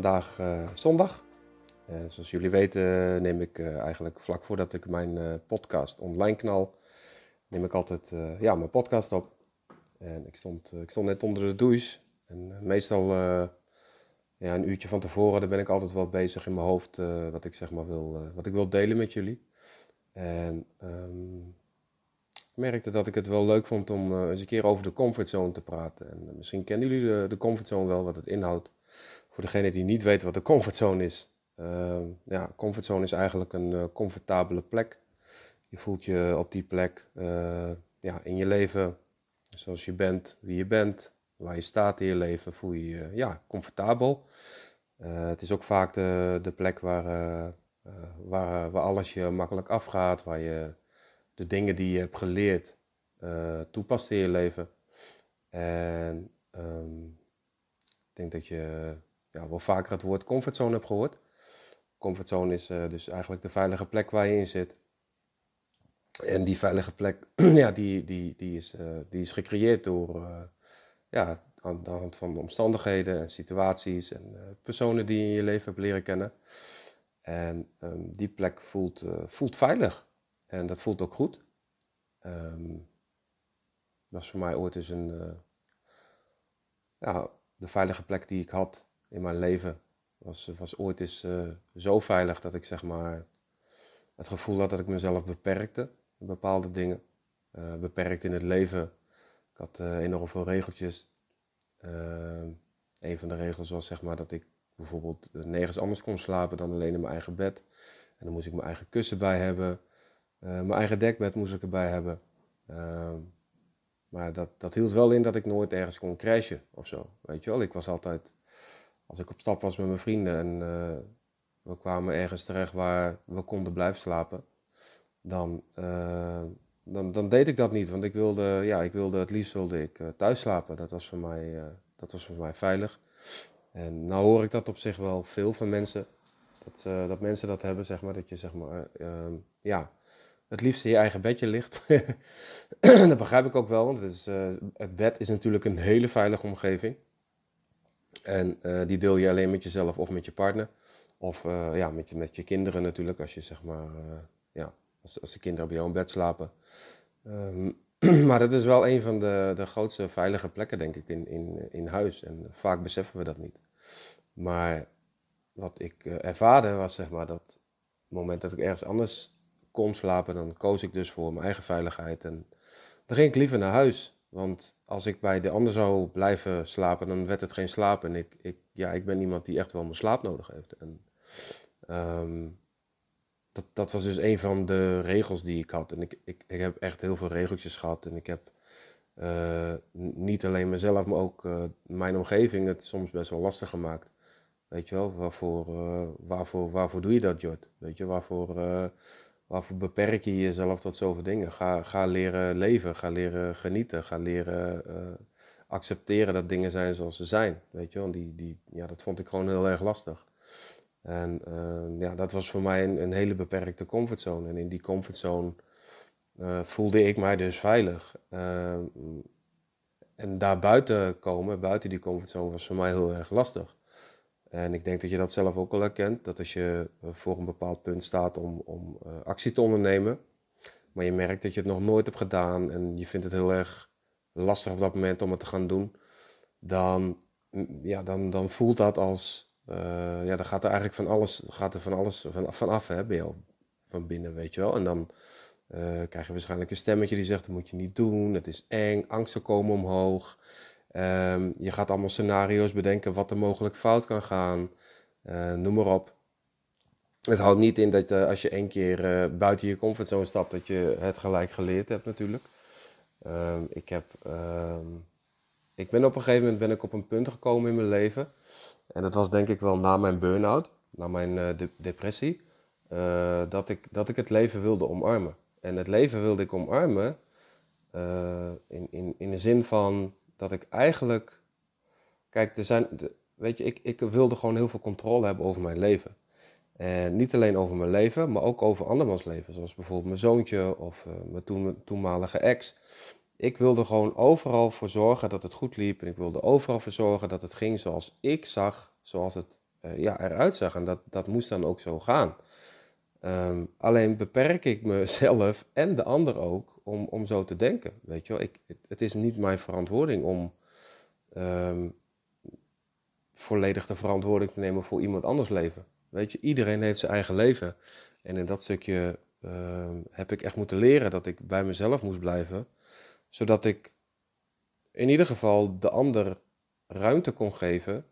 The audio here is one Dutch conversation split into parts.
Vandaag eh, zondag. En zoals jullie weten neem ik eh, eigenlijk vlak voordat ik mijn eh, podcast online knal, neem ik altijd eh, ja, mijn podcast op. En ik stond, ik stond net onder de douche. En eh, meestal eh, ja, een uurtje van tevoren, daar ben ik altijd wel bezig in mijn hoofd eh, wat ik zeg maar wil, eh, wat ik wil delen met jullie. En ehm, ik merkte dat ik het wel leuk vond om eh, eens een keer over de comfortzone te praten. En eh, misschien kennen jullie de, de comfortzone wel, wat het inhoudt. Voor degene die niet weet wat de comfortzone is. Uh, ja, comfortzone is eigenlijk een eh, comfortabele plek. Je voelt je op die plek eh, ja, in je leven zoals je bent, wie je bent, waar je staat in je leven, voel je je ja, comfortabel. Eh, het is ook vaak de, de plek waar, waar, waar alles je makkelijk afgaat, waar je de dingen die je hebt geleerd toepast in je leven. En ehm, ik denk dat je ja, wel vaker het woord comfortzone hebt gehoord. Comfortzone is eh, dus eigenlijk de veilige plek waar je in zit. En die veilige plek, ja, die, die, die, is, eh, die is gecreëerd door, eh, ja, aan de hand van de omstandigheden en situaties en personen die je in je leven hebt leren kennen. En ehm, die plek voelt, voelt veilig. En dat voelt ook goed. Ehm, dat is voor mij ooit eens een, ja, de veilige plek die ik had in mijn leven was, was ooit eens eh, zo veilig dat ik zeg maar het gevoel had dat ik mezelf beperkte bepaalde dingen. Eh, beperkt in het leven. Ik had eh, enorm veel regeltjes. Een van de regels was zeg maar dat ik bijvoorbeeld nergens anders kon slapen dan alleen in mijn eigen bed. En dan moest ik mijn eigen kussen bij hebben. Mijn eigen dekbed moest ik erbij hebben. Ehm, maar dat, dat hield wel in dat ik nooit ergens kon crashen of zo. Weet je wel, ik was altijd, als ik op stap was met mijn vrienden en eh, we kwamen ergens terecht waar we konden blijven slapen, dan, eh, dan, dan deed ik dat niet. Want ik wilde, ja, ik wilde het liefst wilde ik eh, thuis slapen. Dat was, voor mij, dat was voor mij veilig. En nou hoor ik dat op zich wel veel van mensen. Dat, dat mensen dat hebben, zeg maar. Dat je zeg maar, eh, ehm, ja, het liefst in je eigen bedje ligt. dat begrijp ik ook wel, want het, is, het bed is natuurlijk een hele veilige omgeving. En eh, die deel je alleen met jezelf of met je partner. Of eh, ja, met, je, met je kinderen natuurlijk, als je zeg maar, eh, ja, als, als de kinderen bij jou in bed slapen. Ehm, maar dat is wel een van de, de grootste veilige plekken, denk ik, in, in, in huis. En vaak beseffen we dat niet. Maar wat ik ervaarde was zeg maar dat het moment dat ik ergens anders kon slapen, dan koos ik dus voor mijn eigen veiligheid. En dan ging ik liever naar huis. Want als ik bij de ander zou blijven slapen, dan werd het geen slaap. En ik, ik, ja, ik ben iemand die echt wel mijn slaap nodig heeft. En, ehm, dat, dat was dus een van de regels die ik had. En ik, ik, ik heb echt heel veel regeltjes gehad. En ik heb eh, niet alleen mezelf, maar ook eh, mijn omgeving het soms best wel lastig gemaakt. Weet je wel, waarvoor, eh, waarvoor, waarvoor doe je dat, Jord? Weet je, waarvoor, waarvoor beperk je jezelf tot zoveel dingen? Ga, ga leren leven, ga leren genieten, ga leren eh, accepteren dat dingen zijn zoals ze zijn. Weet je wel, die, die, ja, dat vond ik gewoon heel erg lastig. En eh, ja, dat was voor mij een, hele beperkte comfortzone. En in die comfortzone eh, voelde ik mij dus veilig. En daar buiten komen, buiten die comfortzone, was voor mij heel erg lastig. En ik denk dat je dat zelf ook wel herkent, dat als je eh, voor een bepaald punt staat om, om eh, actie te ondernemen, maar je merkt dat je het nog nooit hebt gedaan en je vindt het heel erg lastig op dat moment om het te gaan doen, dan, mm, ja, dan, dan voelt dat als, eh, ja, dan gaat er eigenlijk van alles, gaat er van alles van, van af hè, bij jou, van binnen, weet je wel. En dan krijg je waarschijnlijk een stemmetje die zegt, dat moet je niet doen, het is eng, angsten komen omhoog. Ehm, je gaat allemaal scenario's bedenken wat er mogelijk fout kan gaan. Eh, noem maar op. Het houdt niet in dat als je één keer buiten je comfortzone stapt, dat je het gelijk geleerd hebt natuurlijk. Ehm, ik, heb, ehm, ik ben op een gegeven moment ben ik op een punt gekomen in mijn leven. En dat was denk ik wel na mijn burn-out, na mijn depressie. dat, ik, dat ik het leven wilde omarmen. En het leven wilde ik omarmen uh, in, in, in de zin van dat ik eigenlijk. Kijk, er zijn. Weet je, ik, ik wilde gewoon heel veel controle hebben over mijn leven. En niet alleen over mijn leven, maar ook over andermans leven. Zoals bijvoorbeeld mijn zoontje of uh, mijn, toen, mijn toenmalige ex. Ik wilde gewoon overal voor zorgen dat het goed liep. En ik wilde overal voor zorgen dat het ging zoals ik zag, zoals het uh, ja, eruit zag. En dat, dat moest dan ook zo gaan. Um, alleen beperk ik mezelf en de ander ook om, om zo te denken. Weet je wel? Ik, het, is niet mijn verantwoording om um, volledig de verantwoording te nemen voor iemand anders leven. Weet je, iedereen heeft zijn eigen leven. En in dat stukje um, heb ik echt moeten leren dat ik bij mezelf moest blijven. Zodat ik in ieder geval de ander ruimte kon geven.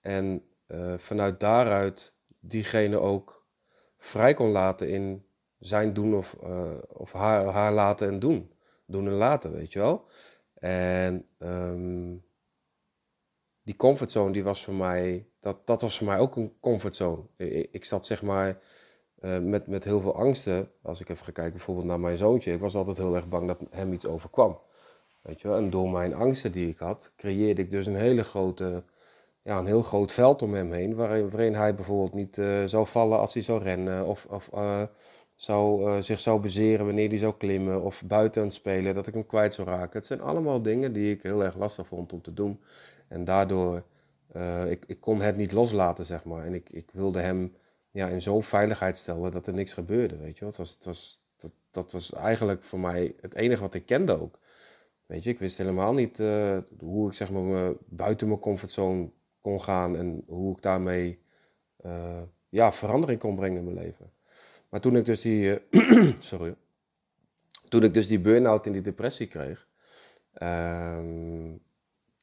En uh, vanuit daaruit diegene ook vrij kon laten in zijn doen of, uh, of haar, haar laten en doen. Doen en laten, weet je wel. En um, die comfortzone, die was voor mij, dat, dat was voor mij ook een comfortzone. Ik, ik zat zeg maar uh, met, met heel veel angsten. Als ik even ga kijken bijvoorbeeld naar mijn zoontje. Ik was altijd heel erg bang dat hem iets overkwam. Weet je wel? En door mijn angsten die ik had, creëerde ik dus een hele grote, ja, een heel groot veld om hem heen. Waarin, waarin hij bijvoorbeeld niet uh, zou vallen als hij zou rennen. Of, of uh, zou, uh, zich zou bezeren wanneer hij zou klimmen of buiten aan spelen, dat ik hem kwijt zou raken. Het zijn allemaal dingen die ik heel erg lastig vond om te doen. En daardoor, ik, ik kon het niet loslaten, zeg maar. En ik, ik wilde hem ja, in zo'n veiligheid stellen dat er niks gebeurde, weet je Het was, het was, dat, dat was eigenlijk voor mij het enige wat ik kende ook. Weet je, ik wist helemaal niet hoe ik zeg maar buiten mijn comfortzone kon gaan en hoe ik daarmee ja, verandering kon brengen in mijn leven. Maar toen ik dus die, uh, sorry, toen ik dus die burn-out en die depressie kreeg, uh,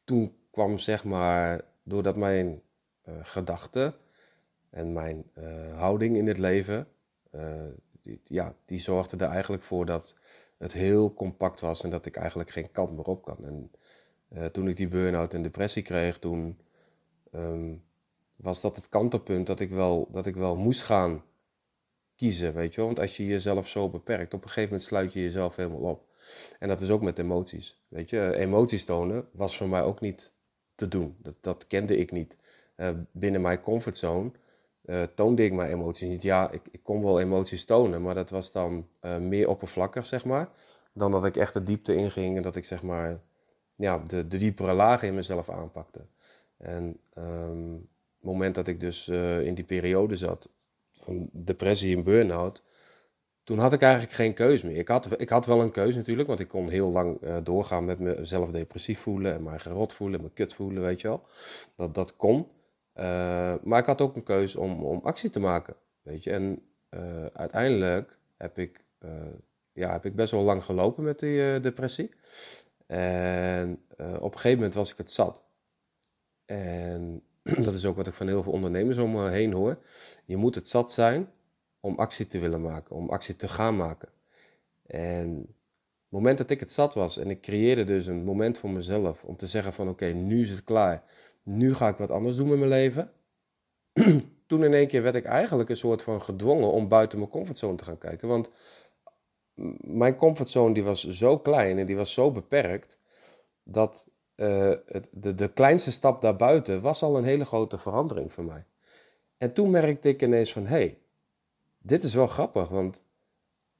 toen kwam zeg maar, doordat mijn uh, gedachten en mijn houding in het leven, die, ja, die zorgde er eigenlijk voor dat het heel compact was en dat ik eigenlijk geen kant meer op kan. En toen ik die burn-out en depressie kreeg, toen um, was dat het kantelpunt dat ik wel, dat ik wel moest gaan kiezen, weet je wel. Want als je jezelf zo beperkt, op een gegeven moment sluit je jezelf helemaal op. En dat is ook met emoties, weet je. Emoties tonen was voor mij ook niet te doen. Dat, dat kende ik niet. Uh, binnen mijn comfortzone uh, toonde ik mijn emoties niet. Ja, ik, ik kon wel emoties tonen, maar dat was dan uh, meer oppervlakkig, zeg maar. Dan dat ik echt de diepte inging en dat ik, zeg maar, ja, de, de diepere lagen in mezelf aanpakte. En het moment dat ik dus in die periode zat, van depressie en burn-out, toen had ik eigenlijk geen keuze meer. Ik had, ik had wel een keuze natuurlijk, want ik kon heel lang uh, doorgaan met mezelf depressief voelen en mij gerot voelen, me kut voelen, weet je wel. Dat, dat kon. Uh, maar ik had ook een keuze om, om actie te maken, weet je. En uiteindelijk heb ik, ja, heb ik best wel lang gelopen met die depressie. En op een gegeven moment was ik het zat. En dat is ook wat ik van heel veel ondernemers om me heen hoor. Je moet het zat zijn om actie te willen maken, om actie te gaan maken. En het moment dat ik het zat was en ik creëerde dus een moment voor mezelf om te zeggen van oké, nu is het klaar. Nu ga ik wat anders doen met mijn leven. Toen in één keer werd ik eigenlijk een soort van gedwongen om buiten mijn comfortzone te gaan kijken. Want mijn comfortzone die was zo klein en die was zo beperkt dat uh, het, de, de kleinste stap daarbuiten was al een hele grote verandering voor mij. En toen merkte ik ineens van, hé, hey, dit is wel grappig, want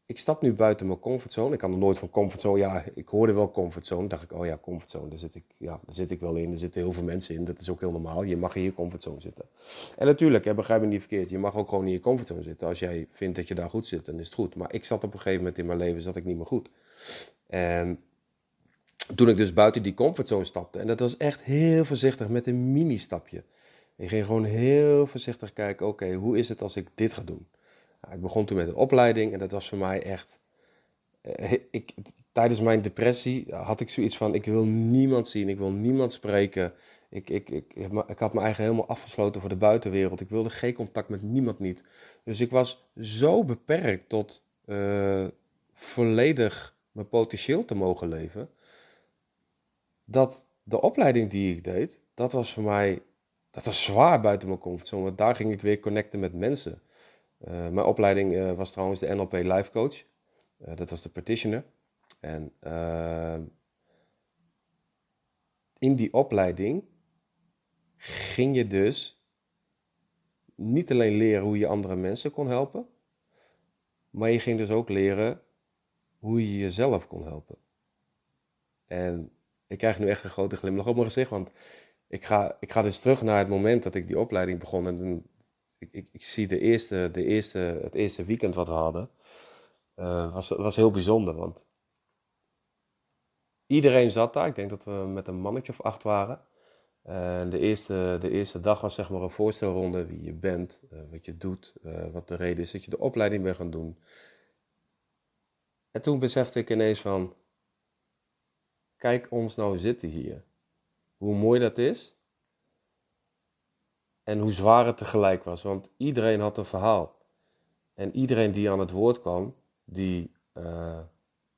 ik stap nu buiten mijn comfortzone. Ik kan er nooit van comfortzone, ja, ik hoorde wel comfortzone. dacht ik, oh ja, comfortzone, daar zit ik, ja, daar zit ik wel in. Er zitten heel veel mensen in, dat is ook heel normaal. Je mag in je comfortzone zitten. En natuurlijk, hè, begrijp me niet verkeerd, je mag ook gewoon in je comfortzone zitten. Als jij vindt dat je daar goed zit, dan is het goed. Maar ik zat op een gegeven moment in mijn leven, zat ik niet meer goed. En toen ik dus buiten die comfortzone stapte, en dat was echt heel voorzichtig met een mini-stapje. Ik ging gewoon heel voorzichtig kijken, oké, hoe is het als ik dit ga doen? Nou, ik begon toen met een opleiding en dat was voor mij echt... Eh, ik, tijdens mijn depressie had ik zoiets van, ik wil niemand zien, ik wil niemand spreken. Ik, ik, ik, ik had me eigen helemaal afgesloten voor de buitenwereld. Ik wilde geen contact met niemand niet. Dus ik was zo beperkt tot uh, volledig mijn potentieel te mogen leven. Dat de opleiding die ik deed, dat was voor mij dat was zwaar buiten mijn comfortzone. Want daar ging ik weer connecten met mensen. Uh, mijn opleiding uh, was trouwens de NLP Life Coach. Uh, dat was de practitioner. En in die opleiding ging je dus niet alleen leren hoe je andere mensen kon helpen, maar je ging dus ook leren hoe je jezelf kon helpen. En ik krijg nu echt een grote glimlach op mijn gezicht, want ik ga, ik ga dus terug naar het moment dat ik die opleiding begon. En ik, ik, ik zie de eerste, de eerste, het eerste weekend wat we hadden, uh, was, was heel bijzonder. Want iedereen zat daar. Ik denk dat we met een mannetje of acht waren. En de eerste, de eerste dag was zeg maar een voorstelronde wie je bent, uh, wat je doet, wat de reden is dat je de opleiding bent gaan doen. En toen besefte ik ineens van, kijk ons nou zitten hier. Hoe mooi dat is. En hoe zwaar het tegelijk was. Want iedereen had een verhaal. En iedereen die aan het woord kwam, die, uh,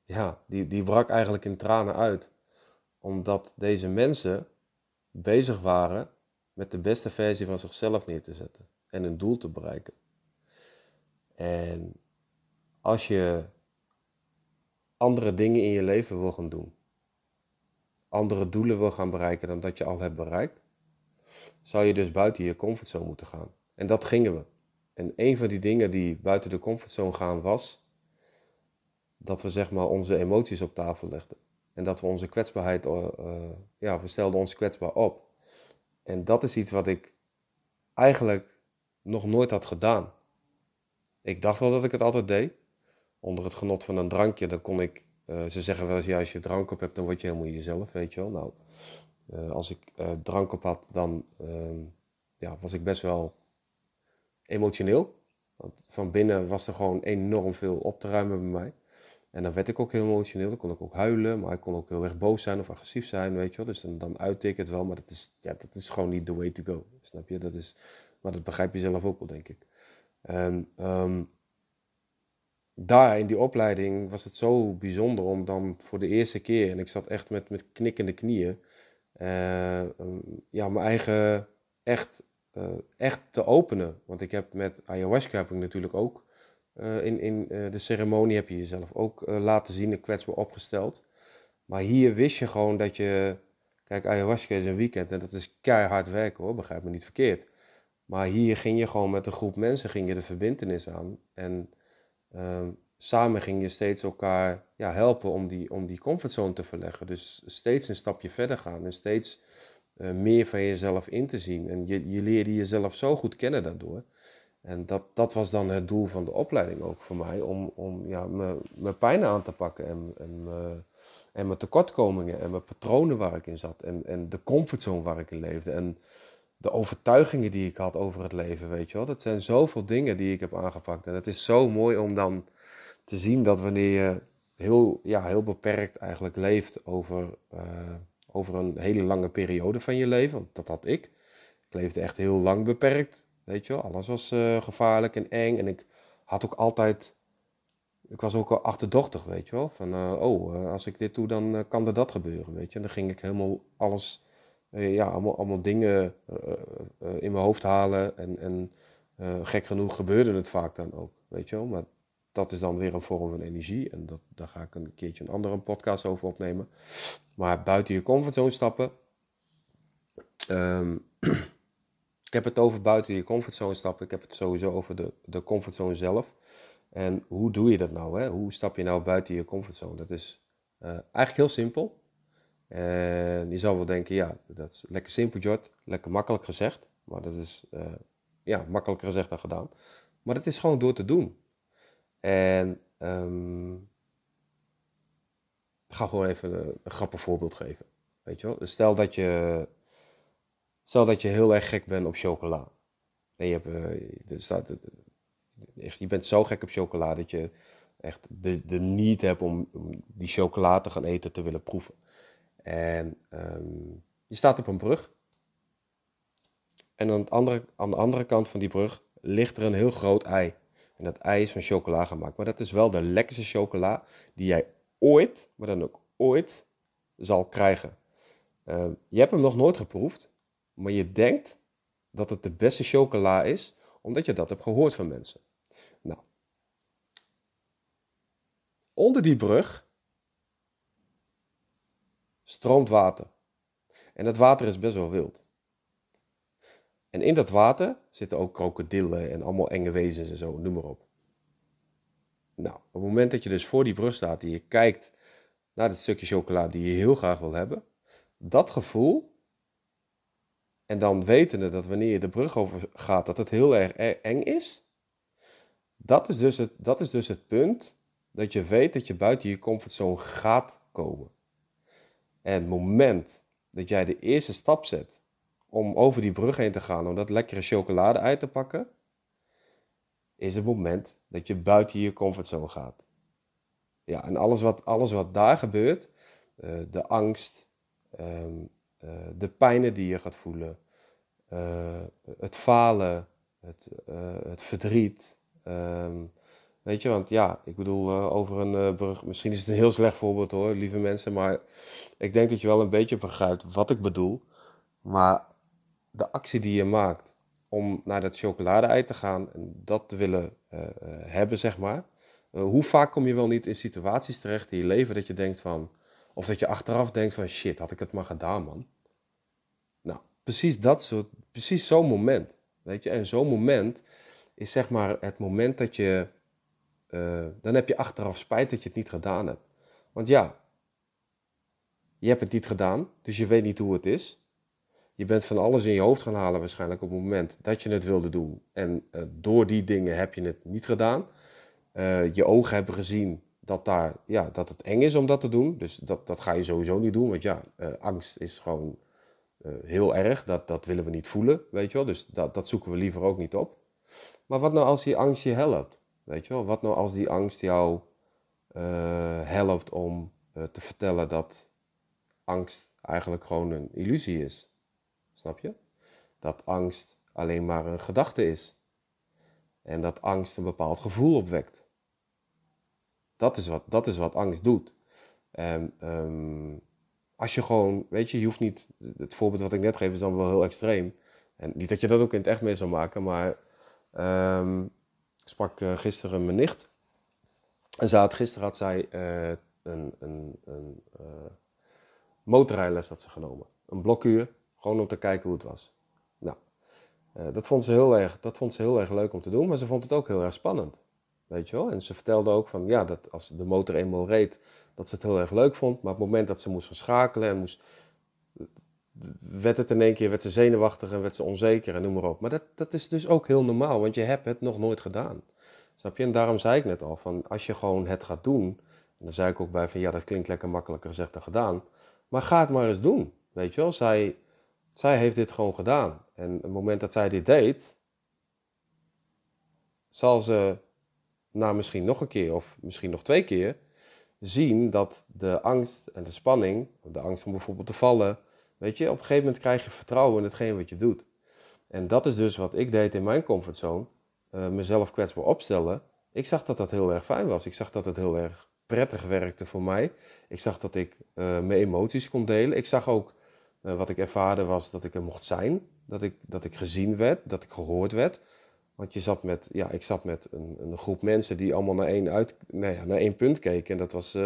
ja, die, die brak eigenlijk in tranen uit. Omdat deze mensen bezig waren met de beste versie van zichzelf neer te zetten. En een doel te bereiken. En als je andere dingen in je leven wil gaan doen, andere doelen wil gaan bereiken dan dat je al hebt bereikt, zou je dus buiten je comfortzone moeten gaan. En dat gingen we. En een van die dingen die buiten de comfortzone gaan was dat we zeg maar onze emoties op tafel legden. En dat we onze kwetsbaarheid, uh, ja, we stelden ons kwetsbaar op. En dat is iets wat ik eigenlijk nog nooit had gedaan. Ik dacht wel dat ik het altijd deed. Onder het genot van een drankje, dan kon ik uh, ze zeggen wel eens, ja, als je drank op hebt, dan word je helemaal jezelf, weet je wel. Nou, uh, als ik uh, drank op had, dan ehm, ja, was ik best wel emotioneel. Want van binnen was er gewoon enorm veel op te ruimen bij mij. En dan werd ik ook heel emotioneel. Dan kon ik ook huilen, maar ik kon ook heel erg boos zijn of agressief zijn, weet je wel. Dus dan, dan uitte ik het wel, maar dat is, ja, dat is gewoon niet the way to go. Snap je? Dat is, maar dat begrijp je zelf ook wel, denk ik. En um, daar in die opleiding was het zo bijzonder om dan voor de eerste keer, en ik zat echt met, met knikkende knieën, uh, ja, mijn eigen echt, uh, echt te openen. Want ik heb met ayahuasca heb ik natuurlijk ook uh, in, in de ceremonie heb je jezelf ook laten zien en kwetsbaar opgesteld. Maar hier wist je gewoon dat je, kijk, ayahuasca is een weekend en dat is keihard werken hoor, begrijp me niet verkeerd. Maar hier ging je gewoon met een groep mensen, ging je de verbindenis aan en um, samen ging je steeds elkaar ja, helpen om die, om die comfortzone te verleggen. Dus steeds een stapje verder gaan en steeds uh, meer van jezelf in te zien. En je, je leerde jezelf zo goed kennen daardoor. En dat, dat was dan het doel van de opleiding ook voor mij, om, om ja, mijn pijn aan te pakken en, en, uh, en mijn tekortkomingen en mijn patronen waar ik in zat en, en de comfortzone waar ik in leefde. En de overtuigingen die ik had over het leven, weet je wel. Dat zijn zoveel dingen die ik heb aangepakt. En het is zo mooi om dan te zien dat wanneer je heel, ja, heel beperkt eigenlijk leeft over, uh, over een hele lange periode van je leven, want dat had ik. Ik leefde echt heel lang beperkt, weet je wel. Alles was uh, gevaarlijk en eng en ik had ook altijd... Ik was ook al achterdochtig, weet je wel. Van, uh, oh, als ik dit doe, dan kan er dat gebeuren, weet je. En dan ging ik helemaal alles ja, allemaal, dingen uh, uh, in mijn hoofd halen. En, en gek genoeg gebeurde het vaak dan ook, weet je wel. Maar dat is dan weer een vorm van energie. En dat, daar ga ik een keertje een andere podcast over opnemen. Maar buiten je comfortzone stappen. Um, ik heb het over buiten je comfortzone stappen. Ik heb het sowieso over de, de comfortzone zelf. En hoe doe je dat nou? Hè? Hoe stap je nou buiten je comfortzone? Dat is eigenlijk heel simpel. En je zou wel denken, ja, dat is lekker simpel, Jord. Lekker makkelijk gezegd. Maar dat is, uh, ja, makkelijker gezegd dan gedaan. Maar dat is gewoon door te doen. En um, ik ga gewoon even een, grappig voorbeeld geven. Weet je wel? Dus stel dat je, stel dat je heel erg gek bent op chocola. En je, hebt, uh, er staat, je bent zo gek op chocola dat je echt de, de niet hebt om, om die chocola te gaan eten te willen proeven. En um, je staat op een brug En aan, andere, aan de andere kant van die brug ligt er een heel groot ei. En dat ei is van chocola gemaakt. Maar dat is wel de lekkerste chocola die jij ooit, maar dan ook ooit, zal krijgen. Uh, je hebt hem nog nooit geproefd, maar je denkt dat het de beste chocola is, omdat je dat hebt gehoord van mensen. Nou, onder die brug stroomt water. En dat water is best wel wild. En in dat water zitten ook krokodillen en allemaal enge wezens en zo, noem maar op. Nou, op het moment dat je dus voor die brug staat en je kijkt naar het stukje chocola die je heel graag wil hebben, dat gevoel, en dan wetende dat wanneer je de brug over gaat, dat het heel erg e- eng is, dat is dus het, dat is dus het punt dat je weet dat je buiten je comfortzone gaat komen. En het moment dat jij de eerste stap zet om over die brug heen te gaan, om dat lekkere chocolade uit te pakken, is het moment dat je buiten je comfortzone gaat. Ja, en alles wat, alles wat daar gebeurt, uh, de angst, um, uh, de pijnen die je gaat voelen, uh, het falen, het, het verdriet. Um, weet je, want ja, ik bedoel, over een brug, misschien is het een heel slecht voorbeeld hoor, lieve mensen, maar ik denk dat je wel een beetje begrijpt wat ik bedoel. Maar de actie die je maakt om naar dat chocolade-ei te gaan en dat te willen uh, hebben, zeg maar. Hoe vaak kom je wel niet in situaties terecht in je leven dat je denkt van, of dat je achteraf denkt van shit, had ik het maar gedaan, man. Nou, precies dat soort, precies zo'n moment, weet je. En zo'n moment is zeg maar het moment dat je, dan heb je achteraf spijt dat je het niet gedaan hebt. Want ja, je hebt het niet gedaan, dus je weet niet hoe het is. Je bent van alles in je hoofd gaan halen waarschijnlijk op het moment dat je het wilde doen. En uh, door die dingen heb je het niet gedaan. Uh, je ogen hebben gezien dat, daar, ja, dat het eng is om dat te doen. Dus dat, dat ga je sowieso niet doen. Want ja, angst is gewoon heel erg. Dat, dat willen we niet voelen, weet je wel. Dus dat, dat zoeken we liever ook niet op. Maar wat nou als die angst je helpt? Weet je wel? Wat nou als die angst jou helpt om te vertellen dat angst eigenlijk gewoon een illusie is? Snap je? Dat angst alleen maar een gedachte is. En dat angst een bepaald gevoel opwekt. Dat is wat, dat is wat angst doet. En um, als je gewoon, weet je, je hoeft niet, het voorbeeld wat ik net geef is dan wel heel extreem. En niet dat je dat ook in het echt mee zou maken, maar ik sprak uh, gisteren mijn nicht. En ze had, gisteren had zij uh, een, een, een uh, motorrijles had ze genomen. Een blokuur gewoon om te kijken hoe het was. Nou, dat, vond ze heel erg, dat vond ze heel erg leuk om te doen, maar ze vond het ook heel erg spannend. Weet je wel? En ze vertelde ook van, ja, dat als de motor eenmaal reed, dat ze het heel erg leuk vond. Maar op het moment dat ze moest gaan schakelen en moest, werd het in één keer, werd ze zenuwachtig en werd ze onzeker en noem maar op. Maar dat, dat is dus ook heel normaal, want je hebt het nog nooit gedaan. Snap je? En daarom zei ik net al, van als je gewoon het gaat doen, en dan zei ik ook bij van, ja, dat klinkt lekker makkelijker gezegd dan gedaan. Maar ga het maar eens doen. Weet je wel? Zij, zij heeft dit gewoon gedaan. En op het moment dat zij dit deed, zal ze na misschien nog een keer of misschien nog twee keer zien dat de angst en de spanning, de angst om bijvoorbeeld te vallen, weet je, op een gegeven moment krijg je vertrouwen in hetgeen wat je doet. En dat is dus wat ik deed in mijn comfortzone, uh, mezelf kwetsbaar opstellen. Ik zag dat dat heel erg fijn was. Ik zag dat het heel erg prettig werkte voor mij. Ik zag dat ik uh, mijn emoties kon delen. Ik zag ook uh, wat ik ervaarde was dat ik er mocht zijn. Dat ik, dat ik gezien werd, dat ik gehoord werd. Want je zat met, ja, ik zat met een, een groep mensen die allemaal naar één, uit, nou naar één punt keken. En dat was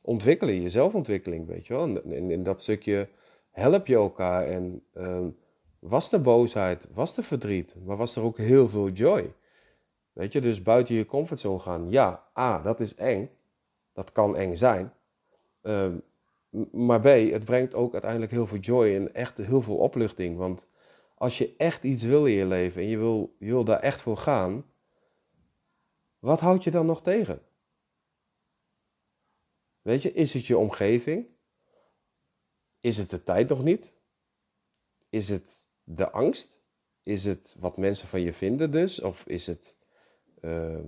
ontwikkelen, je zelfontwikkeling, weet je wel. En in, in dat stukje help je elkaar. En uh, was er boosheid, was er verdriet, maar was er ook heel veel joy. Weet je, dus buiten je comfortzone gaan. Ja, A, dat is eng. Dat kan eng zijn. Uh, maar B, het brengt ook uiteindelijk heel veel joy en echt heel veel opluchting. Want als je echt iets wil in je leven en je wil, je wil daar echt voor gaan, wat houd je dan nog tegen? Weet je, is het je omgeving? Is het de tijd nog niet? Is het de angst? Is het wat mensen van je vinden dus? Of is het uh,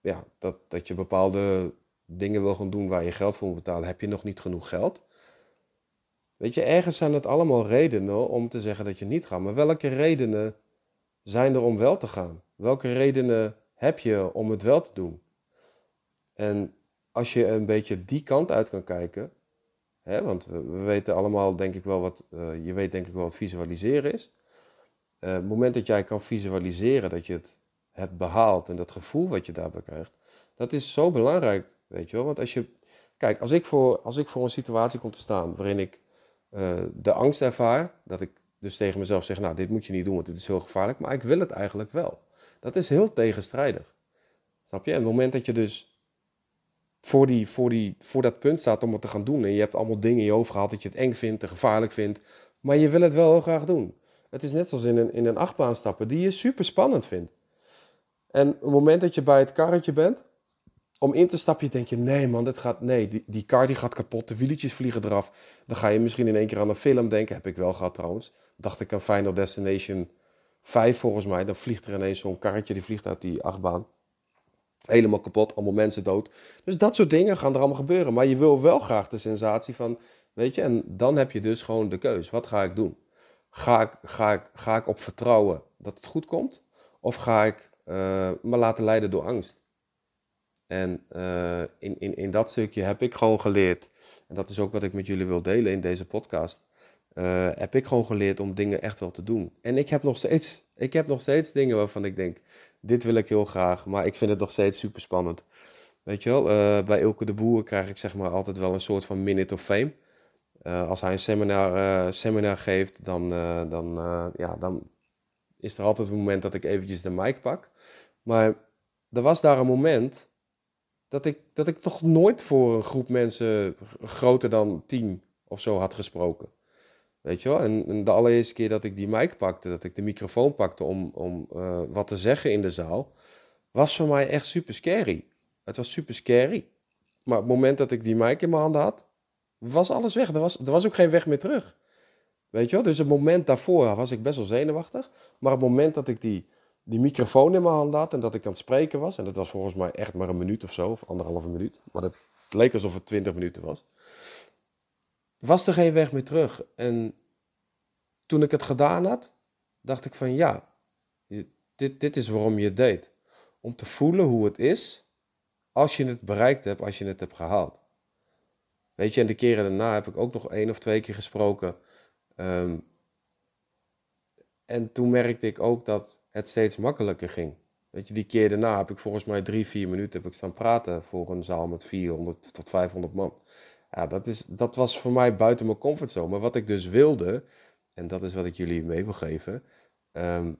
ja, dat, dat je bepaalde dingen wil gaan doen waar je geld voor moet betalen? Heb je nog niet genoeg geld? Weet je, ergens zijn het allemaal redenen om te zeggen dat je niet gaat. Maar welke redenen zijn er om wel te gaan? Welke redenen heb je om het wel te doen? En als je een beetje die kant uit kan kijken, hè, want we, weten allemaal, denk ik wel, wat, uh, je weet denk ik wel wat visualiseren is. Uh, het moment dat jij kan visualiseren dat je het hebt behaald en dat gevoel wat je daarbij krijgt, dat is zo belangrijk, weet je wel. Want als je, kijk, als ik voor, als ik voor een situatie kom te staan waarin ik uh, de angst ervaar, dat ik dus tegen mezelf zeg, nou, dit moet je niet doen, want dit is heel gevaarlijk, maar ik wil het eigenlijk wel. Dat is heel tegenstrijdig. Snap je? En het moment dat je dus voor, die, voor, die, voor dat punt staat om het te gaan doen en je hebt allemaal dingen in je hoofd gehaald dat je het eng vindt en gevaarlijk vindt, maar je wil het wel heel graag doen. Het is net zoals in een, in een achtbaan stappen die je super spannend vindt. En op het moment dat je bij het karretje bent, om in te stappen, denk je, nee man, dit gaat, nee, die, die kar die gaat kapot, de wieltjes vliegen eraf. Dan ga je misschien in één keer aan een film denken, heb ik wel gehad trouwens. Dacht ik aan Final Destination 5 volgens mij, dan vliegt er ineens zo'n karretje, die vliegt uit die achtbaan. Helemaal kapot, allemaal mensen dood. Dus dat soort dingen gaan er allemaal gebeuren. Maar je wil wel graag de sensatie van, weet je, en dan heb je dus gewoon de keus. Wat ga ik doen? Ga ik, ga ik, ga ik op vertrouwen dat het goed komt? Of ga ik uh, me laten leiden door angst? En uh, in, in, in dat stukje heb ik gewoon geleerd, en dat is ook wat ik met jullie wil delen in deze podcast, uh, heb ik gewoon geleerd om dingen echt wel te doen. En ik heb nog steeds, ik heb nog steeds dingen waarvan ik denk, dit wil ik heel graag, maar ik vind het nog steeds super spannend. Weet je wel, uh, bij Ilke de Boer krijg ik zeg maar altijd wel een soort van minute of fame. als hij een seminar, seminar geeft, dan, dan, ja, dan is er altijd een moment dat ik eventjes de mic pak. Maar er was daar een moment dat ik, dat ik toch nooit voor een groep mensen groter dan tien of zo had gesproken. Weet je wel? En, de allereerste keer dat ik die mic pakte, dat ik de microfoon pakte om, om uh, wat te zeggen in de zaal, was voor mij echt super scary. Het was super scary. Maar op het moment dat ik die mic in mijn handen had, was alles weg. Er was, er was ook geen weg meer terug. Weet je wel? Dus het moment daarvoor was ik best wel zenuwachtig. Maar op het moment dat ik die die microfoon in mijn hand had en dat ik aan het spreken was. En dat was volgens mij echt maar een minuut of zo, of anderhalve minuut. Maar het leek alsof het twintig minuten was. Was er geen weg meer terug. En toen ik het gedaan had, dacht ik van ja, dit, dit is waarom je het deed. Om te voelen hoe het is als je het bereikt hebt, als je het hebt gehaald. Weet je, en de keren daarna heb ik ook nog één of twee keer gesproken. Ehm, en toen merkte ik ook dat het steeds makkelijker ging. Weet je, die keer daarna heb ik volgens mij drie, vier minuten heb ik staan praten voor een zaal met 400 tot 500 man. Ja, dat, is, dat was voor mij buiten mijn comfortzone. Maar wat ik dus wilde, en dat is wat ik jullie mee wil geven. Um,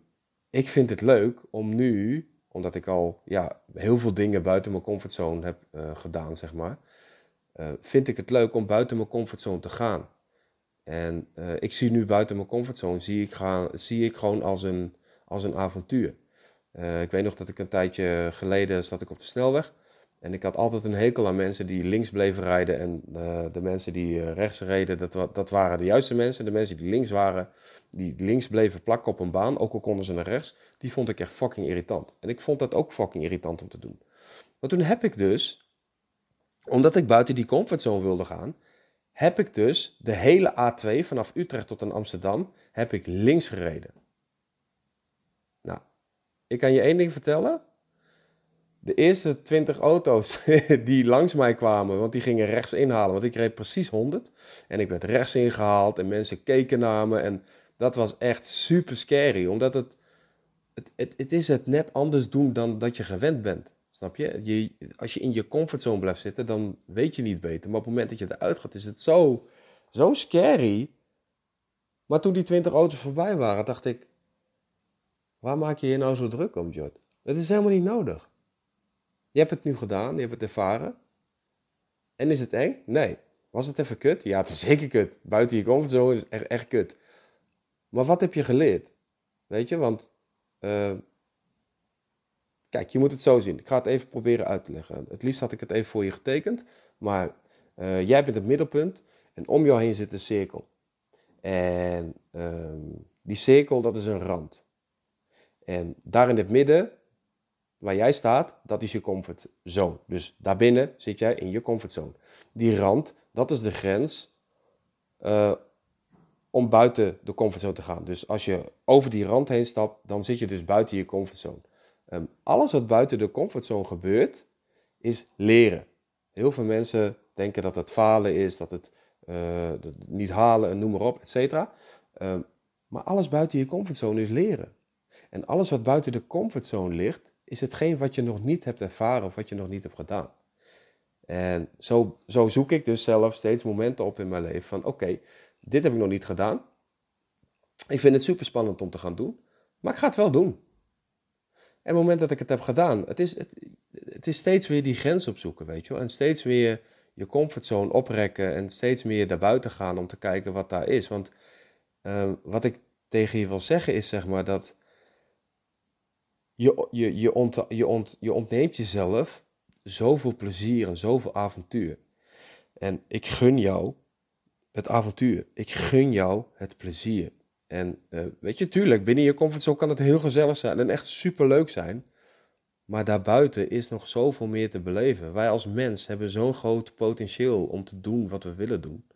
ik vind het leuk om nu, omdat ik al ja, heel veel dingen buiten mijn comfortzone heb uh, gedaan, zeg maar. Uh, vind ik het leuk om buiten mijn comfortzone te gaan. En uh, ik zie nu buiten mijn comfortzone, zie ik, gaan, zie ik gewoon als een, als een avontuur. Ik weet nog dat ik een tijdje geleden zat ik op de snelweg. En ik had altijd een hekel aan mensen die links bleven rijden. En uh, de mensen die rechts reden, dat, dat waren de juiste mensen. De mensen die links waren, die links bleven plakken op een baan, ook al konden ze naar rechts. Die vond ik echt fucking irritant. En ik vond dat ook fucking irritant om te doen. Maar toen heb ik dus, omdat ik buiten die comfortzone wilde gaan, heb ik dus de hele A2 vanaf Utrecht tot aan Amsterdam, heb ik links gereden. Nou, ik kan je één ding vertellen. De eerste 20 auto's die langs mij kwamen, want die gingen rechts inhalen, want ik reed precies 100. En ik werd rechts ingehaald en mensen keken naar me. En dat was echt super scary, omdat het, het, het, het is het net anders doen dan dat je gewend bent. Snap je? je? Als je in je comfortzone blijft zitten, dan weet je niet beter. Maar op het moment dat je eruit gaat, is het zo, zo scary. Maar toen die 20 auto's voorbij waren, dacht ik: waar maak je je nou zo druk om, Jod? Het is helemaal niet nodig. Je hebt het nu gedaan, je hebt het ervaren. En is het eng? Nee. Was het even kut? Ja, het was zeker kut. Buiten je comfortzone is echt, echt kut. Maar wat heb je geleerd? Weet je, want uh, Kijk, je moet het zo zien. Ik ga het even proberen uit te leggen. Het liefst had ik het even voor je getekend. Maar uh, jij bent het middelpunt en om jou heen zit een cirkel. En uh, die cirkel, dat is een rand. En daar in het midden, waar jij staat, dat is je comfortzone. Dus daarbinnen zit jij in je comfortzone. Die rand, dat is de grens uh, om buiten de comfortzone te gaan. Dus als je over die rand heen stapt, dan zit je dus buiten je comfortzone. Um, alles wat buiten de comfortzone gebeurt, is leren. Heel veel mensen denken dat het falen is, dat het uh, niet halen en noem maar op, et cetera. Um, maar alles buiten je comfortzone is leren. En alles wat buiten de comfortzone ligt, is hetgeen wat je nog niet hebt ervaren of wat je nog niet hebt gedaan. En zo, zo zoek ik dus zelf steeds momenten op in mijn leven van oké, dit heb ik nog niet gedaan. Ik vind het super spannend om te gaan doen, maar ik ga het wel doen. En het moment dat ik het heb gedaan, het is, het, het is steeds weer die grens opzoeken, weet je wel. En steeds weer je comfortzone oprekken en steeds meer daarbuiten gaan om te kijken wat daar is. Want uh, wat ik tegen je wil zeggen is zeg maar dat je, je, je, ont, je, ont, je ontneemt jezelf zoveel plezier en zoveel avontuur. En ik gun jou het avontuur. Ik gun jou het plezier. En uh, weet je, tuurlijk, binnen je comfortzone kan het heel gezellig zijn en echt super leuk zijn. Maar daarbuiten is nog zoveel meer te beleven. Wij als mens hebben zo'n groot potentieel om te doen wat we willen doen.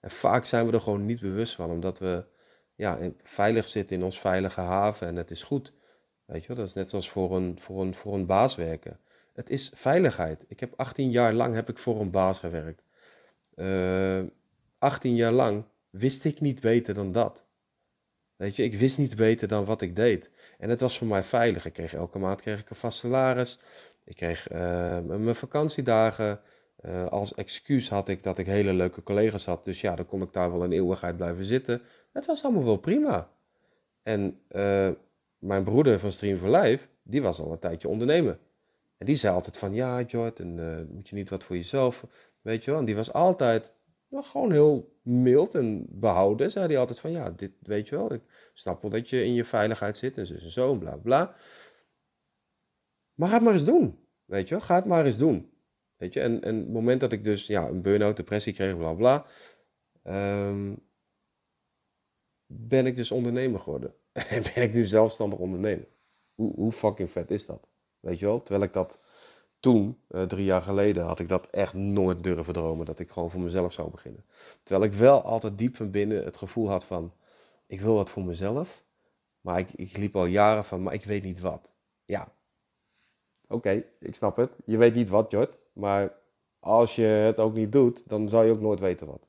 En vaak zijn we er gewoon niet bewust van, omdat we ja, veilig zitten in ons veilige haven en het is goed. Weet je dat is net zoals voor een, voor een, voor een baas werken. Het is veiligheid. Ik heb 18 jaar lang heb ik voor een baas gewerkt. Uh, eh, 18 jaar lang wist ik niet beter dan dat. Weet je, ik wist niet beter dan wat ik deed. En het was voor mij veilig. Ik kreeg elke maand kreeg ik een vast salaris. Ik kreeg uh, mijn vakantiedagen. Uh, als excuus had ik dat ik hele leuke collega's had. Dus ja, dan kon ik daar wel een eeuwigheid blijven zitten. Het was allemaal wel prima. En mijn broeder van Stream for Life, die was al een tijdje ondernemer. En die zei altijd van, ja Jordan, uh, moet je niet wat voor jezelf, weet je wel. En die was altijd nou, gewoon heel mild en behouden. Zei hij altijd van, ja, dit weet je wel. Ik snap wel dat je in je veiligheid zit en zo en zo bla bla. Maar ga het maar eens doen, weet je wel. Ga het maar eens doen. Weet je, en, en het moment dat ik dus ja, een burn-out, depressie kreeg, bla bla, um, ben ik dus ondernemer geworden. En ben ik nu zelfstandig ondernemer. Hoe, hoe fucking vet is dat? Weet je wel? Terwijl ik dat toen, uh, drie jaar geleden, had ik dat echt nooit durven dromen. Dat ik gewoon voor mezelf zou beginnen. Terwijl ik wel altijd diep van binnen het gevoel had van, ik wil wat voor mezelf. Maar ik, ik liep al jaren van, maar ik weet niet wat. Ja, oké, ik snap het. Je weet niet wat, Jord. Maar als je het ook niet doet, dan zal je ook nooit weten wat.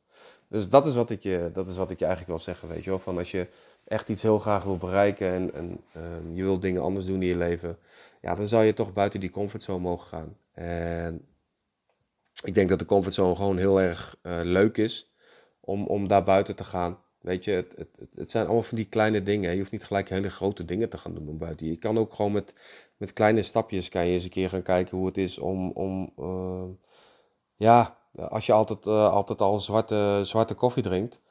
Dus dat is wat ik je, dat is wat ik je eigenlijk wil zeggen, weet je wel. Van als je echt iets heel graag wil bereiken en, en ehm, je wil dingen anders doen in je leven, ja, dan zou je toch buiten die comfortzone mogen gaan. En ik denk dat de comfortzone gewoon heel erg uh, leuk is om, om daar buiten te gaan. Weet je, het, het, het zijn allemaal van die kleine dingen. Je hoeft niet gelijk hele grote dingen te gaan doen buiten. Je kan ook gewoon met, met kleine stapjes kan je eens een keer gaan kijken hoe het is om, om uh, ja, als je altijd, uh, altijd al zwarte, zwarte koffie drinkt.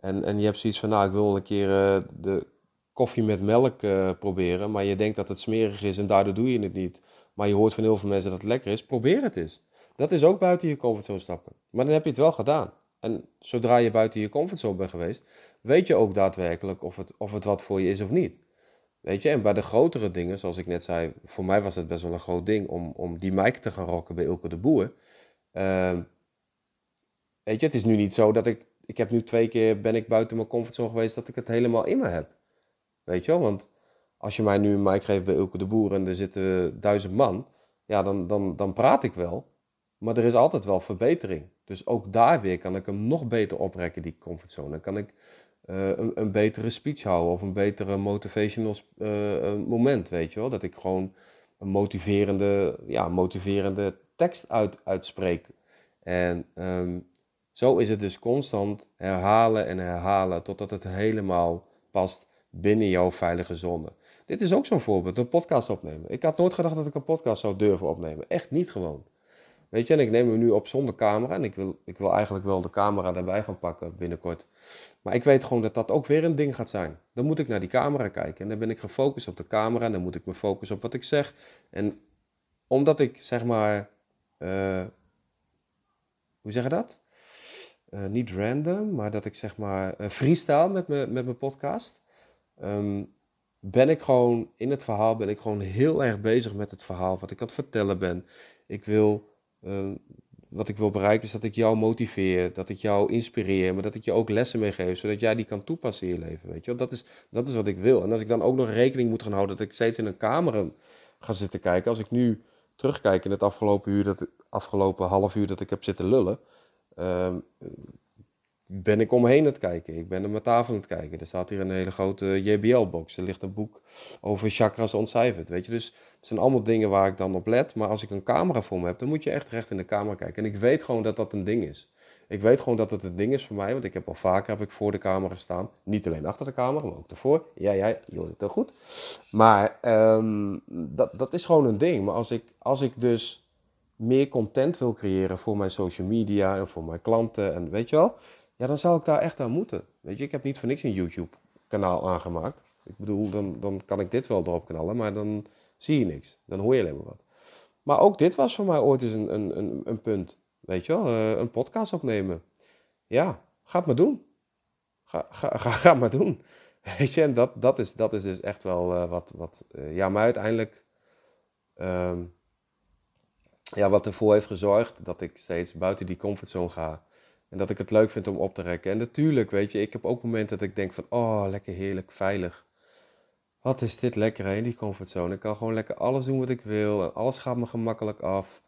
En, en je hebt zoiets van, nou, ik wil een keer uh, de koffie met melk uh, proberen. Maar je denkt dat het smerig is en daardoor doe je het niet. Maar je hoort van heel veel mensen dat het lekker is. Probeer het eens. Dat is ook buiten je comfortzone stappen. Maar dan heb je het wel gedaan. En zodra je buiten je comfortzone bent geweest, weet je ook daadwerkelijk of het, of het wat voor je is of niet. Weet je, en bij de grotere dingen, zoals ik net zei, voor mij was het best wel een groot ding om, om die mic te gaan rocken bij Ilke de Boer. Uh, weet je, het is nu niet zo dat ik, ik heb nu twee keer, ben ik buiten mijn comfortzone geweest, dat ik het helemaal in me heb. Weet je wel, want als je mij nu een mic geeft bij Ilke de Boer en er zitten duizend man, ja, dan, dan, dan praat ik wel. Maar er is altijd wel verbetering. Dus ook daar weer kan ik hem nog beter oprekken, die comfortzone. Dan kan ik uh, een, een, betere speech houden of een betere motivational uh, moment, weet je wel. Dat ik gewoon een motiverende, ja, motiverende tekst uit, uitspreek. En um, zo is het dus constant herhalen en herhalen totdat het helemaal past binnen jouw veilige zone. Dit is ook zo'n voorbeeld, een podcast opnemen. Ik had nooit gedacht dat ik een podcast zou durven opnemen. Echt niet gewoon. Weet je, en ik neem hem nu op zonder camera. En ik wil, ik wil eigenlijk wel de camera erbij gaan pakken binnenkort. Maar ik weet gewoon dat dat ook weer een ding gaat zijn. Dan moet ik naar die camera kijken. En dan ben ik gefocust op de camera. En dan moet ik me focussen op wat ik zeg. En omdat ik zeg maar. Uh, hoe zeg je dat? Uh, niet random, maar dat ik zeg maar uh, freestyle met, me, met mijn podcast. Um, ben ik gewoon in het verhaal, ben ik gewoon heel erg bezig met het verhaal wat ik aan het vertellen ben. Ik wil uh, wat ik wil bereiken is dat ik jou motiveer, dat ik jou inspireer, maar dat ik je ook lessen meegeef, zodat jij die kan toepassen in je leven. Weet je? Dat, is, dat is wat ik wil. En als ik dan ook nog rekening moet gaan houden dat ik steeds in een kamer ga zitten kijken, als ik nu terugkijk in het afgelopen, uur dat, afgelopen half uur dat ik heb zitten lullen, ehm, ben ik omheen het kijken. Ik ben op mijn tafel aan het kijken. Er staat hier een hele grote JBL-box. Er ligt een boek over chakras ontcijferd. Weet je, dus het zijn allemaal dingen waar ik dan op let. Maar als ik een camera voor me heb, dan moet je echt recht in de camera kijken. En ik weet gewoon dat dat een ding is. Ik weet gewoon dat het een ding is voor mij, want ik heb al vaker heb ik voor de camera gestaan. Niet alleen achter de camera, maar ook ervoor. Ja, ja, je hoort het heel goed. Maar um, dat, dat is gewoon een ding. Maar als ik, als ik dus meer content wil creëren voor mijn social media en voor mijn klanten en weet je wel, ja, dan zou ik daar echt aan moeten. Weet je, ik heb niet voor niks een YouTube-kanaal aangemaakt. Ik bedoel, dan, dan kan ik dit wel erop knallen, maar dan zie je niks. Dan hoor je alleen maar wat. Maar ook dit was voor mij ooit eens een, een, een, een punt. Weet je wel, uh, een podcast opnemen. Ja, ga het maar doen. Ga, ga, ga, ga maar doen. Weet je, en dat, dat, is, dat is dus echt wel uh, wat, wat uh, ja, maar uiteindelijk, um, ja, wat ervoor heeft gezorgd dat ik steeds buiten die comfortzone ga. En dat ik het leuk vind om op te rekken. En natuurlijk, weet je, ik heb ook momenten dat ik denk van, oh, lekker heerlijk, veilig. Wat is dit lekker hè, die comfortzone. Ik kan gewoon lekker alles doen wat ik wil. En alles gaat me gemakkelijk af.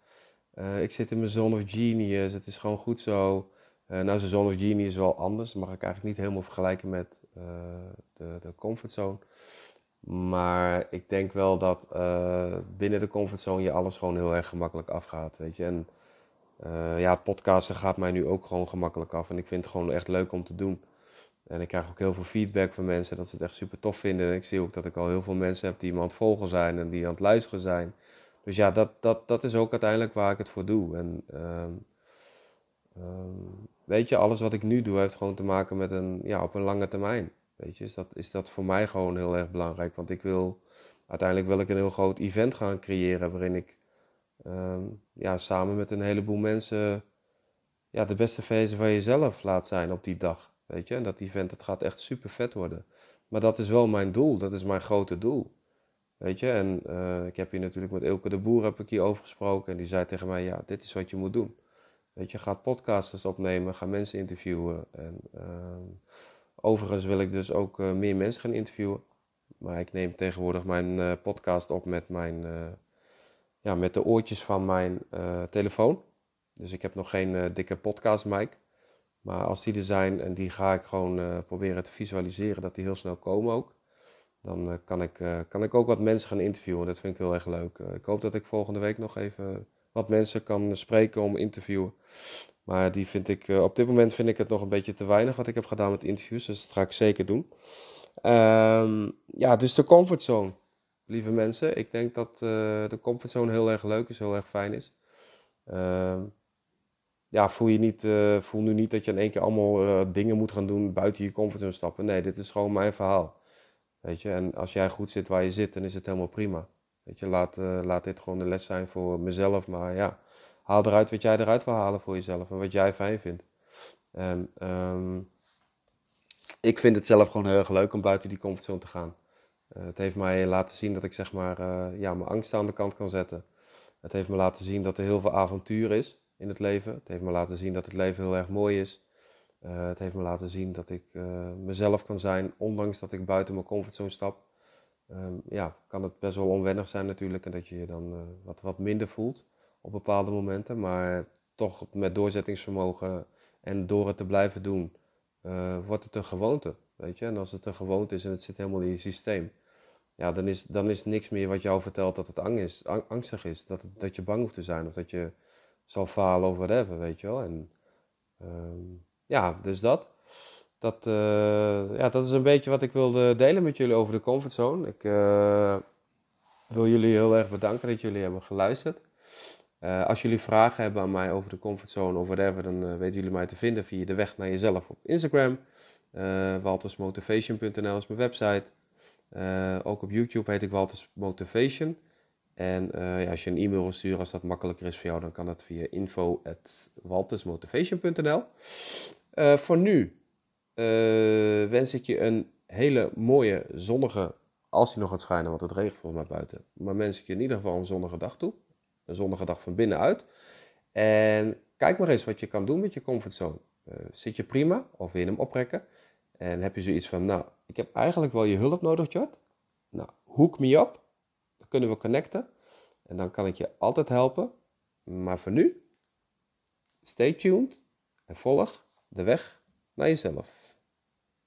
Uh, ik zit in mijn zone of genius. Het is gewoon goed zo. Uh, nou, zijn zone of genius is wel anders. Mag ik eigenlijk niet helemaal vergelijken met uh, de, de comfortzone. Maar ik denk wel dat binnen de comfortzone je alles gewoon heel erg gemakkelijk afgaat, weet je. En uh, ja, het podcasten gaat mij nu ook gewoon gemakkelijk af. En ik vind het gewoon echt leuk om te doen. En ik krijg ook heel veel feedback van mensen dat ze het echt super tof vinden. En ik zie ook dat ik al heel veel mensen heb die me aan het volgen zijn en die aan het luisteren zijn. Dus ja, dat, dat, dat is ook uiteindelijk waar ik het voor doe. En um, um, weet je, alles wat ik nu doe heeft gewoon te maken met een, ja, op een lange termijn. Weet je, is dat, is dat voor mij gewoon heel erg belangrijk. Want ik wil, uiteindelijk wil ik een heel groot event gaan creëren waarin ik um, ja, samen met een heleboel mensen ja, de beste versie van jezelf laat zijn op die dag. Weet je, en dat event, het gaat echt super vet worden. Maar dat is wel mijn doel, dat is mijn grote doel. Weet je, en uh, ik heb hier natuurlijk met Ilke de Boer heb ik hier over gesproken. En die zei tegen mij, ja, dit is wat je moet doen. Weet je, ga podcasters opnemen, ga mensen interviewen. En uh, overigens wil ik dus ook uh, meer mensen gaan interviewen. Maar ik neem tegenwoordig mijn uh, podcast op met mijn ja, met de oortjes van mijn telefoon. Dus ik heb nog geen dikke podcast mic. Maar als die er zijn en die ga ik gewoon proberen te visualiseren, dat die heel snel komen ook. Dan kan, ik, kan ik ook wat mensen gaan interviewen. Dat vind ik heel erg leuk. ik hoop dat ik volgende week nog even wat mensen kan spreken om interviewen. Maar die vind ik, op dit moment vind ik het nog een beetje te weinig wat ik heb gedaan met interviews. Dus dat ga ik zeker doen. Um, ja, dus de comfortzone lieve mensen. Ik denk dat uh, de comfortzone heel erg leuk is, heel erg fijn is. Uh, ja, voel, je niet, uh, voel nu niet dat je in één keer allemaal dingen moet gaan doen buiten je comfortzone stappen. Nee, dit is gewoon mijn verhaal. Weet je, en als jij goed zit waar je zit, dan is het helemaal prima. Weet je, laat, laat dit gewoon de les zijn voor mezelf. Maar ja, haal eruit wat jij eruit wil halen voor jezelf en wat jij fijn vindt. En um, ik vind het zelf gewoon heel erg leuk om buiten die comfortzone te gaan. Uh, het heeft mij laten zien dat ik zeg maar, uh, ja, mijn angst aan de kant kan zetten. Het heeft me laten zien dat er heel veel avontuur is in het leven. Het heeft me laten zien dat het leven heel erg mooi is. Uh, het heeft me laten zien dat ik mezelf kan zijn, ondanks dat ik buiten mijn comfortzone stap. Um, ja, kan het best wel onwennig zijn natuurlijk en dat je je dan wat, wat minder voelt op bepaalde momenten. Maar toch met doorzettingsvermogen en door het te blijven doen, wordt het een gewoonte. Weet je? En als het een gewoonte is en het zit helemaal in je systeem, ja, dan is, dan is niks meer wat jou vertelt dat het ang is, angstig is. Dat, dat je bang hoeft te zijn of dat je zal falen of whatever, weet je wel. En um, ja, dus dat. Dat, uh, ja, dat is een beetje wat ik wilde delen met jullie over de comfortzone. Ik uh, wil jullie heel erg bedanken dat jullie hebben geluisterd. Uh, als jullie vragen hebben aan mij over de comfortzone of whatever, dan weten jullie mij te vinden via de weg naar jezelf op Instagram. waltersmotivation.nl is mijn website. Ook op YouTube heet ik Walters Motivation. En ja, als je een e-mail wil sturen, als dat makkelijker is voor jou, dan kan dat via info.waltersmotivation.nl. Voor nu wens ik je een hele mooie zonnige, als die nog gaat schijnen, want het regent volgens mij buiten. Maar wens ik je in ieder geval een zonnige dag toe. Een zonnige dag van binnenuit. En kijk maar eens wat je kan doen met je comfortzone. Uh, zit je prima of wil je hem oprekken? En heb je zoiets van, nou, ik heb eigenlijk wel je hulp nodig, Jot. Nou, hook me op. Dan kunnen we connecten. En dan kan ik je altijd helpen. Maar voor nu, stay tuned en volg de weg naar jezelf.